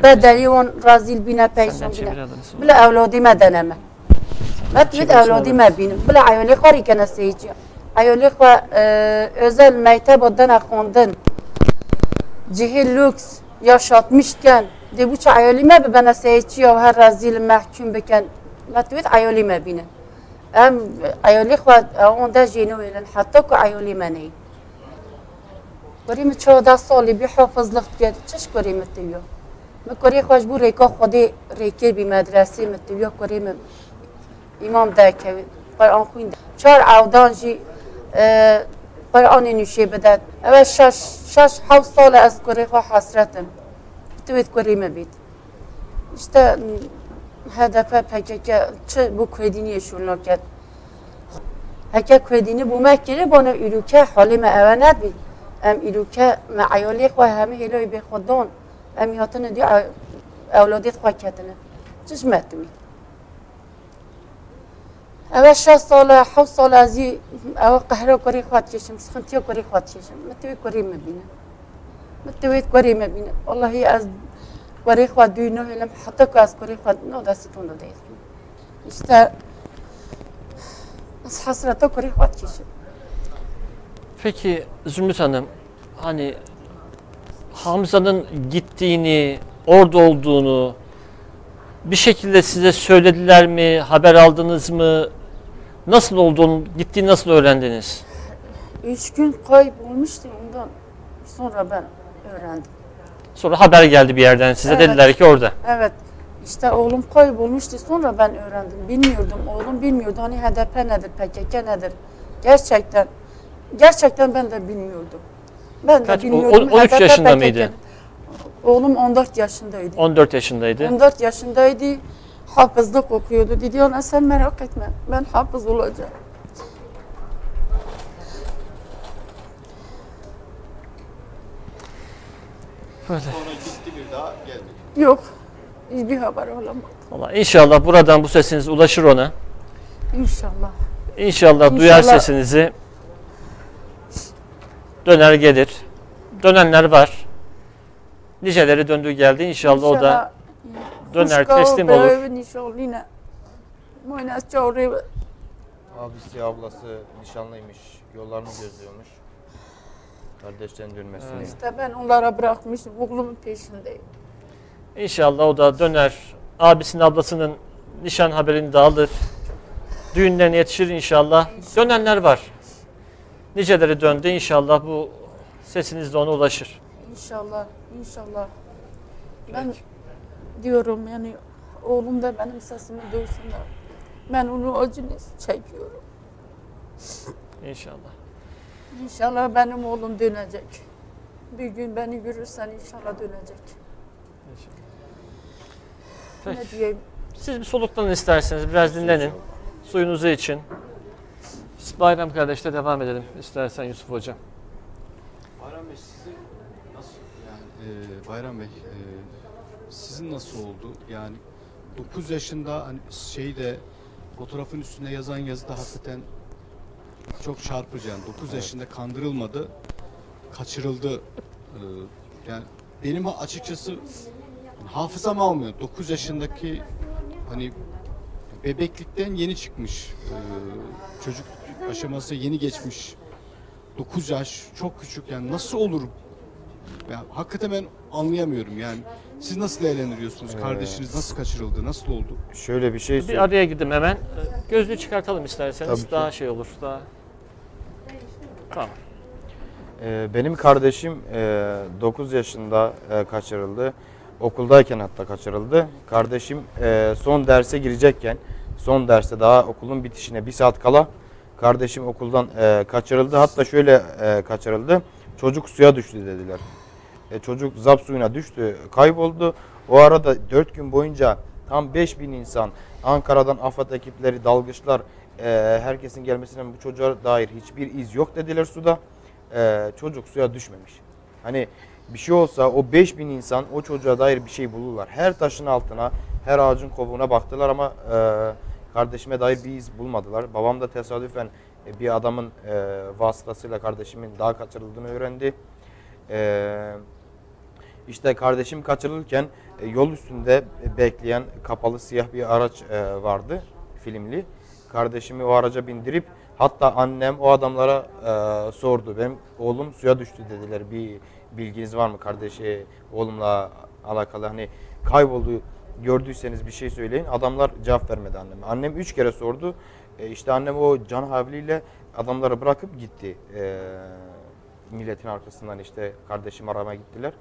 بدلی و رازیل بینه پیشم بینه بلا اولادی مدنمه ما توید اولادی مبینم بلا عیالی خوری کنه سیچیم ایولی خو özel میتب دن اخوندن جهی لکس یا شاتمیش کن دی بو چه ایولی ما ببنه سیچی یا هر رزیل محکوم بکن لطویت ایولی ما بینه ام ایولی خو اون ده جینوی لن حتی که ایولی ما نی کریم چهارده سالی بی حافظ لخت کرد چش کریم تیو مکری خوش بو ریکا خودی ریکی بی مدرسی متیو کریم امام ده که قرآن خوند چار عودان جی بر آنی نوشی بده او شش شش هاو سال از کره خواه حسرتم. توید کره بید. اشتا هدفه پکه چه بو کردینی شون نکد هکه کردینی بو مکره بانو ایروکه حالی ما اوه نبید ام ایروکه ما عیالی خواه همه هلوی به خودون ام یاتن دی اولادیت خواه کتنه. چش مدوید metmi Ev şeş sala hev sala azî ev qehre kurî xwat keşim sıkıntıya kurî xwat keşim metvi kurî me bine متويت كوري ما بين والله از كوري خوا دوينو هلم حتى كو از كوري خوا نو داستون دو دايت işte az hasrata kuri خوا تكيشم Peki Zümrüt Hanım, hani Hamza'nın gittiğini, orada olduğunu bir şekilde size söylediler mi, haber aldınız mı? Nasıl olduğunu, gittiğini nasıl öğrendiniz? Üç gün kaybolmuştu ondan sonra ben öğrendim. Sonra haber geldi bir yerden size Evet. dediler ki orada. Evet işte oğlum kaybolmuştu sonra ben öğrendim. Bilmiyordum oğlum bilmiyordu hani HDP nedir PKK nedir. Gerçekten gerçekten ben de bilmiyordum. Ben de Kaç- o- bilmiyordum. o- 13 HDP, yaşında PKK. mıydı? Oğlum 14 yaşındaydı. 14 yaşındaydı. 14 yaşındaydı. Hafızlık okuyordu. Dedi ona sen merak etme. Ben hafız olacağım. Böyle. Sonra gitti bir daha gelmedi. Yok. Hiçbir haber olamadı. Vallahi inşallah buradan bu sesiniz ulaşır ona. İnşallah. İnşallah, duyar İnşallah. sesinizi. Döner gelir. Dönenler var. Niceleri döndü geldi. İnşallah, o da döner teslim olur. Abisi ablası nişanlıymış. Yollarını gözlüyormuş. Kardeşlerin dönmesini. İşte ben onlara bırakmışım. Oğlumun peşindeyim. İnşallah o da döner. Abisinin ablasının nişan haberini de alır. Düğünlerine yetişir inşallah. Dönenler var. niceleri döndü. İnşallah bu sesiniz de ona ulaşır. İnşallah, inşallah. Ben diyorum yani oğlum da benim sesimi duysun da ben onun acını çekiyorum. İnşallah. İnşallah benim oğlum dönecek. Bir gün beni görürsen inşallah dönecek. Peki. Ne diyeyim? Siz bir soluklanın isterseniz biraz dinlenin. Suyunuzu için. Biz Bayram kardeşle devam edelim istersen Yusuf Hocam. Bayram Bey sizin nasıl yani e, Bayram Bey e, sizin nasıl oldu? Yani 9 yaşında hani şeyde fotoğrafın üstünde yazan yazı da hakikaten çok çarpıcı yani 9 yaşında kandırılmadı, kaçırıldı. E, yani benim açıkçası hafızam almıyor. 9 yaşındaki hani bebeklikten yeni çıkmış. e, çocuk aşaması yeni geçmiş. 9 yaş çok küçük yani nasıl olur? Ya hakikaten ben anlayamıyorum yani. Siz nasıl değerlendiriyorsunuz? Kardeşiniz nasıl kaçırıldı? Nasıl oldu? Şöyle bir şey Bir söyleyeyim. araya gidin hemen. Gözlüğü çıkartalım isterseniz. Tabii ki. daha şey olur. Daha... Tamam. Ee, benim kardeşim e, 9 yaşında e, kaçırıldı. Okuldayken hatta kaçırıldı. Kardeşim e, son derse girecekken, son derste daha okulun bitişine bir saat kala kardeşim okuldan e, kaçırıldı. Hatta şöyle e, kaçırıldı. Çocuk suya düştü dediler. E, çocuk zap suyuna düştü, kayboldu. O arada 4 gün boyunca tam 5000 insan Ankara'dan AFAD ekipleri, dalgıçlar e, herkesin gelmesine bu çocuğa dair hiçbir iz yok dediler suda. E, çocuk suya düşmemiş. Hani bir şey olsa o 5000 insan o çocuğa dair bir şey bulurlar. Her taşın altına, her ağacın kovuğuna baktılar ama e, kardeşime dair bir iz bulmadılar. Babam da tesadüfen e, bir adamın e, vasıtasıyla kardeşimin daha kaçırıldığını öğrendi. E, işte kardeşim kaçırılırken e, yol üstünde bekleyen kapalı siyah bir araç e, vardı filmli. Kardeşimi o araca bindirip hatta annem o adamlara e, sordu. Benim oğlum suya düştü dediler. Bir bilginiz var mı kardeşi oğlumla alakalı hani kayboldu gördüyseniz bir şey söyleyin. Adamlar cevap vermedi anneme. Annem üç kere sordu. E, işte annem o can havliyle adamları bırakıp gitti. Milletin arkasından işte kardeşim aramaya gittiler.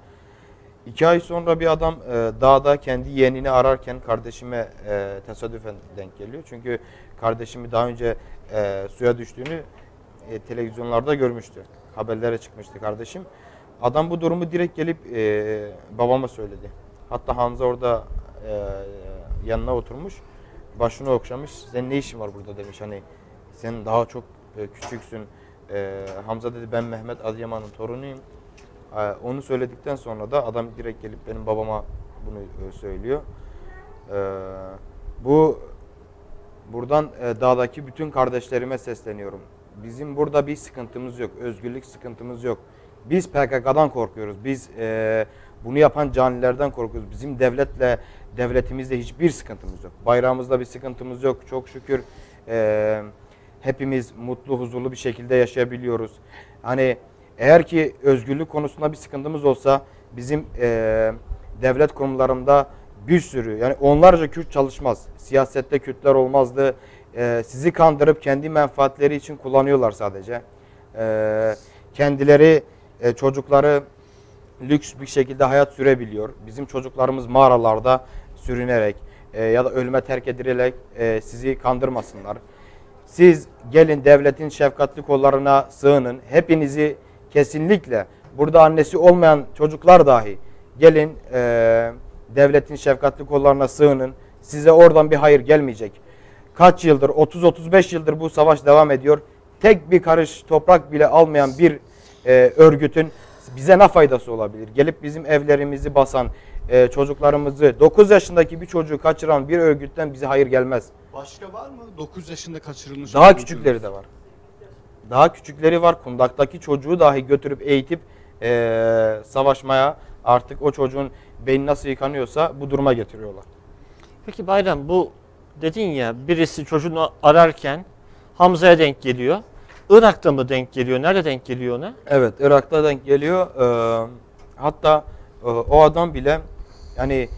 İki ay sonra bir adam e, dağda kendi yeğenini ararken kardeşime e, tesadüfen denk geliyor. Çünkü kardeşimi daha önce e, suya düştüğünü e, televizyonlarda görmüştü. Haberlere çıkmıştı kardeşim. Adam bu durumu direkt gelip e, babama söyledi. Hatta Hamza orada e, yanına oturmuş. Başını okşamış. Senin ne işin var burada demiş. Hani sen daha çok e, küçüksün. E, Hamza dedi ben Mehmet Adıyaman'ın torunuyum. Ee, Onu söyledikten sonra da adam direkt gelip benim babama bunu e, söylüyor. Ee, Bu buradan e, dağdaki bütün kardeşlerime sesleniyorum. Bizim burada bir sıkıntımız yok, özgürlük sıkıntımız yok. Biz PKK'dan korkuyoruz. Biz e, bunu yapan canilerden korkuyoruz. Bizim devletle, devletimizde hiçbir sıkıntımız yok. Bayrağımızda bir sıkıntımız yok. Çok şükür hepimiz mutlu, huzurlu bir şekilde yaşayabiliyoruz. Hani eğer ki özgürlük konusunda bir sıkıntımız olsa bizim e, devlet kurumlarında bir sürü yani onlarca Kürt çalışmaz. Siyasette Kürtler olmazdı. E, sizi kandırıp kendi menfaatleri için kullanıyorlar sadece. E, kendileri e, çocukları lüks bir şekilde hayat sürebiliyor. Bizim çocuklarımız mağaralarda sürünerek e, ya da ölüme terk edilerek e, sizi kandırmasınlar. Siz gelin devletin şefkatli kollarına sığının. Hepinizi kesinlikle burada annesi olmayan çocuklar dahi gelin e, devletin şefkatli kollarına sığının. Size oradan bir hayır gelmeyecek. Kaç yıldır 30-35 yıldır bu savaş devam ediyor. Tek bir karış toprak bile almayan bir e, örgütün bize ne faydası olabilir? Gelip bizim evlerimizi basan, e, çocuklarımızı 9 yaşındaki bir çocuğu kaçıran bir örgütten bize hayır gelmez. Başka var mı? 9 yaşında kaçırılmış. Daha küçükleri de var. Daha küçükleri var. Kundaktaki çocuğu dahi götürüp eğitip eee, savaşmaya artık o çocuğun beyni nasıl yıkanıyorsa bu duruma getiriyorlar. Peki Bayram bu dedin ya birisi çocuğunu ararken Hamza'ya denk geliyor. Irak'ta mı denk geliyor? Nerede denk geliyor ona? Evet Irak'ta denk geliyor. Eee, hatta eee, o adam bile yani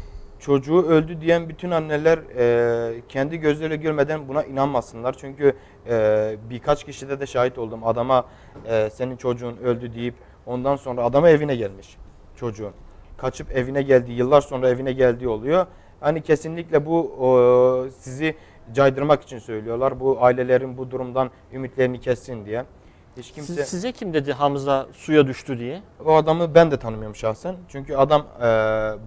çocuğu öldü diyen bütün anneler e, kendi gözleriyle görmeden buna inanmasınlar. Çünkü e, birkaç kişide de şahit oldum. Adama e, senin çocuğun öldü deyip ondan sonra adama evine gelmiş çocuğun. Kaçıp evine geldiği, yıllar sonra evine geldiği oluyor. Hani kesinlikle bu o, sizi caydırmak için söylüyorlar. Bu ailelerin bu durumdan ümitlerini kessin diye. Hiç kimse... Siz- size kim dedi Hamza suya düştü diye? O adamı ben de tanımıyorum şahsen. Çünkü adam e,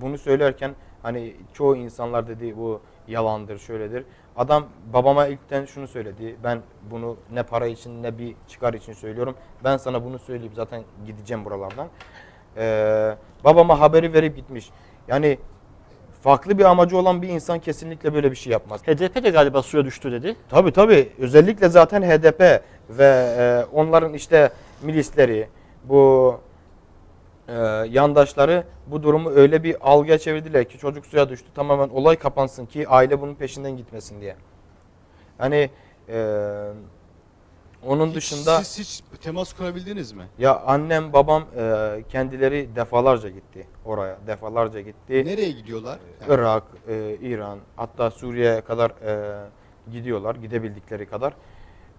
bunu söylerken hani çoğu insanlar dedi bu yalandır, şöyledir. Adam babama ilkten şunu söyledi. Ben bunu ne para için ne bir çıkar için söylüyorum. Ben sana bunu söyleyip zaten gideceğim buralardan. E, babama haberi verip gitmiş. Yani farklı bir amacı olan bir insan kesinlikle böyle bir şey yapmaz. HDP de galiba suya düştü dedi. Tabii tabii. Özellikle zaten HDP ve e, onların işte milisleri, bu e, yandaşları bu durumu öyle bir algıya çevirdiler ki çocuk suya düştü. Tamamen olay kapansın ki aile bunun peşinden gitmesin diye. Hani e, onun Hiç- dışında Siz hiç temas kurabildiniz mi? ya annem babam e, kendileri defalarca gitti oraya. Defalarca gitti. Nereye gidiyorlar? Yani Irak, e, İran hatta Suriye'ye kadar e, gidiyorlar gidebildikleri kadar.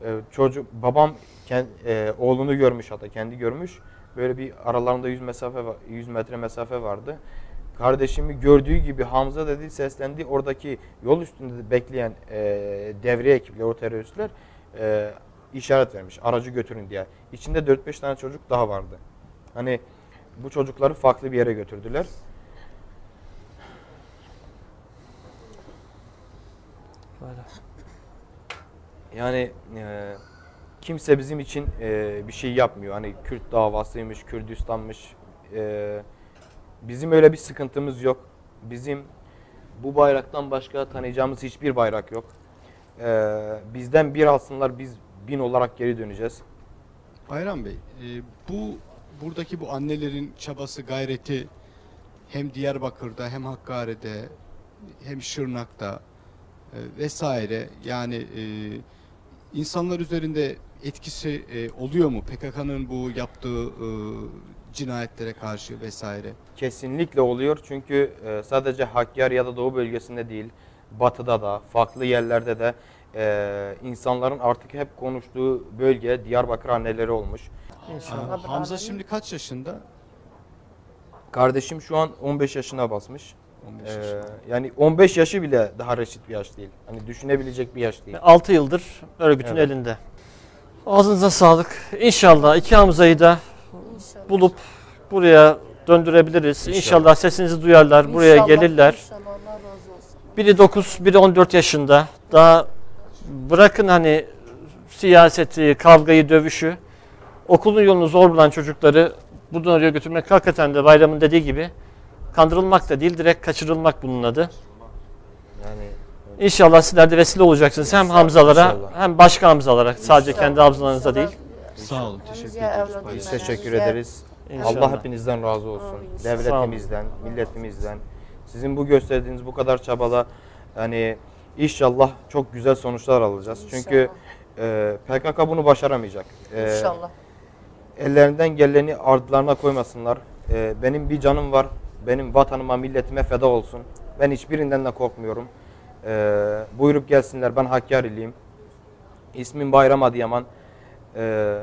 E, çocuk babam kend, e, oğlunu görmüş hatta kendi görmüş. Böyle bir aralarında 100 mesafe va- 100 metre mesafe vardı. Kardeşimi gördüğü gibi Hamza dedi seslendi. Oradaki yol üstünde bekleyen e, devriye ekipleri, o teröristler e, işaret vermiş. Aracı götürün diye. İçinde 4-5 tane çocuk daha vardı. Hani bu çocukları farklı bir yere götürdüler. Böyle. Yani e, kimse bizim için e, bir şey yapmıyor. Hani Kürt davasıymış, Kürdistan'mış. E, bizim öyle bir sıkıntımız yok. Bizim bu bayraktan başka tanıyacağımız hiçbir bayrak yok. E, bizden bir alsınlar biz bin olarak geri döneceğiz. Bayram Bey, e, bu buradaki bu annelerin çabası, gayreti hem Diyarbakır'da hem Hakkari'de hem Şırnak'ta e, vesaire yani e, insanlar üzerinde etkisi e, oluyor mu? PKK'nın bu yaptığı e, cinayetlere karşı vesaire. Kesinlikle oluyor çünkü e, sadece Hakkari ya da Doğu bölgesinde değil, Batı'da da, farklı yerlerde de e, insanların artık hep konuştuğu bölge Diyarbakır anneleri olmuş. Ha, Hamza şimdi kaç yaşında? Kardeşim şu an 15 yaşına basmış. 15 Ee, yaşında. yani 15 yaşı bile daha reşit bir yaş değil. Hani düşünebilecek bir yaş değil. 6 yıldır örgütün Evet. elinde. Ağzınıza sağlık. İnşallah iki Hamza'yı da İnşallah. bulup buraya döndürebiliriz. İnşallah. İnşallah, sesinizi duyarlar, buraya İnşallah, gelirler. İnşallah Allah razı olsun. Biri 9, biri 14 yaşında. Daha bırakın hani siyaseti, kavgayı, dövüşü. Okulun yolunu zor bulan çocukları buradan oraya götürmek hakikaten de bayramın dediği gibi kandırılmak da değil, direkt kaçırılmak bunun adı. Yani İnşallah sizler de vesile olacaksınız hem Hamzalara İnşallah. hem başka Hamzalara. Sadece kendi İnşallah, Hamzalarınıza inşallah. değil. Sağ olun, teşekkür Bayram. biz teşekkür ederiz. İnşallah. Allah hepinizden razı olsun. Amin. Devletimizden, milletimizden. Sizin bu gösterdiğiniz bu kadar çabala hani inşallah çok güzel sonuçlar alacağız. Çünkü e, PKK bunu başaramayacak. E, İnşallah. ellerinden geleni ardlarına koymasınlar. Ee, benim bir canım var. Benim vatanıma, milletime feda olsun. Ben hiçbirinden de korkmuyorum. Ee, buyurup gelsinler. Ben Hakkari'liyim. İsmim Bayram Adıyaman. Ee,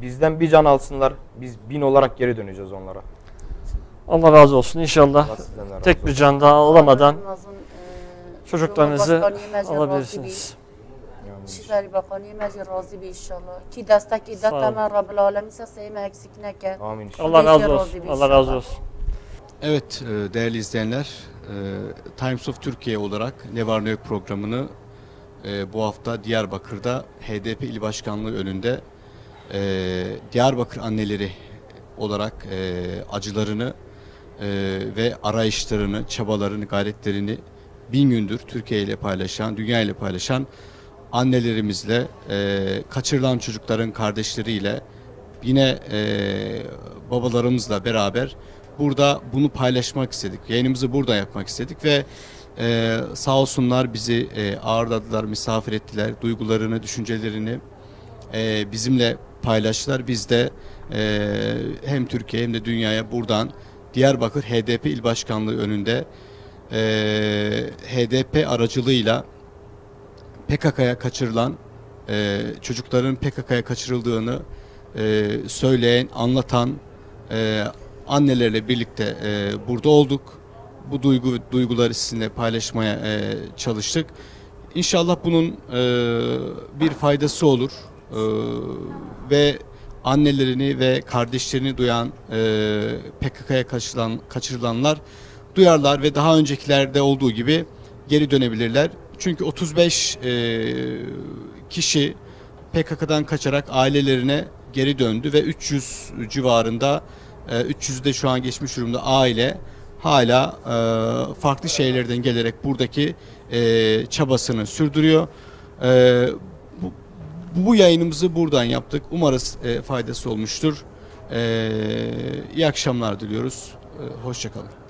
bizden bir can alsınlar. Biz bin olarak geri döneceğiz onlara. Allah razı olsun inşallah. Allah Tek bir olsun. can daha alamadan e, çocuklarınızı alabilirsiniz. bir, Şişleri Bakanı Mecid razı bir inşallah. Ki destek iddet hemen Rabbil Alemin seseyime eksik neke. Amin inşallah. Allah razı olsun. bir Allah razı olsun. Evet e, değerli izleyenler, Times of Türkiye olarak Ne Var Ne Yok programını e, bu hafta Diyarbakır'da HDP İl Başkanlığı önünde e, Diyarbakır anneleri olarak e, acılarını e, ve arayışlarını, çabalarını, gayretlerini bin gündür Türkiye ile paylaşan, dünya ile paylaşan annelerimizle, e, kaçırılan çocukların kardeşleriyle, yine e, babalarımızla beraber burada bunu paylaşmak istedik. Yayınımızı burada yapmak istedik ve e, sağ olsunlar bizi e, ağırladılar, misafir ettiler. Duygularını, düşüncelerini e, bizimle paylaştılar. Biz de e, hem Türkiye hem de dünyaya buradan Diyarbakır HDP İl Başkanlığı önünde e, HDP aracılığıyla PKK'ya kaçırılan e, çocukların PKK'ya kaçırıldığını e, söyleyen, anlatan e, annelerle birlikte e, burada olduk. Bu duygu duyguları sizinle paylaşmaya e, çalıştık. İnşallah bunun e, bir faydası olur E, ve annelerini ve kardeşlerini duyan e, PKK'ya kaçırılan, kaçırılanlar duyarlar ve daha öncekilerde olduğu gibi geri dönebilirler. Çünkü 35 e, kişi PKK'dan kaçarak ailelerine geri döndü ve 300 civarında e, 300 de şu an geçmiş durumda aile hala e, farklı şehirlerden gelerek buradaki e, çabasını sürdürüyor. E, bu, bu yayınımızı buradan yaptık. Umarız e, faydası olmuştur. E, iyi akşamlar diliyoruz. E, Hoşçakalın.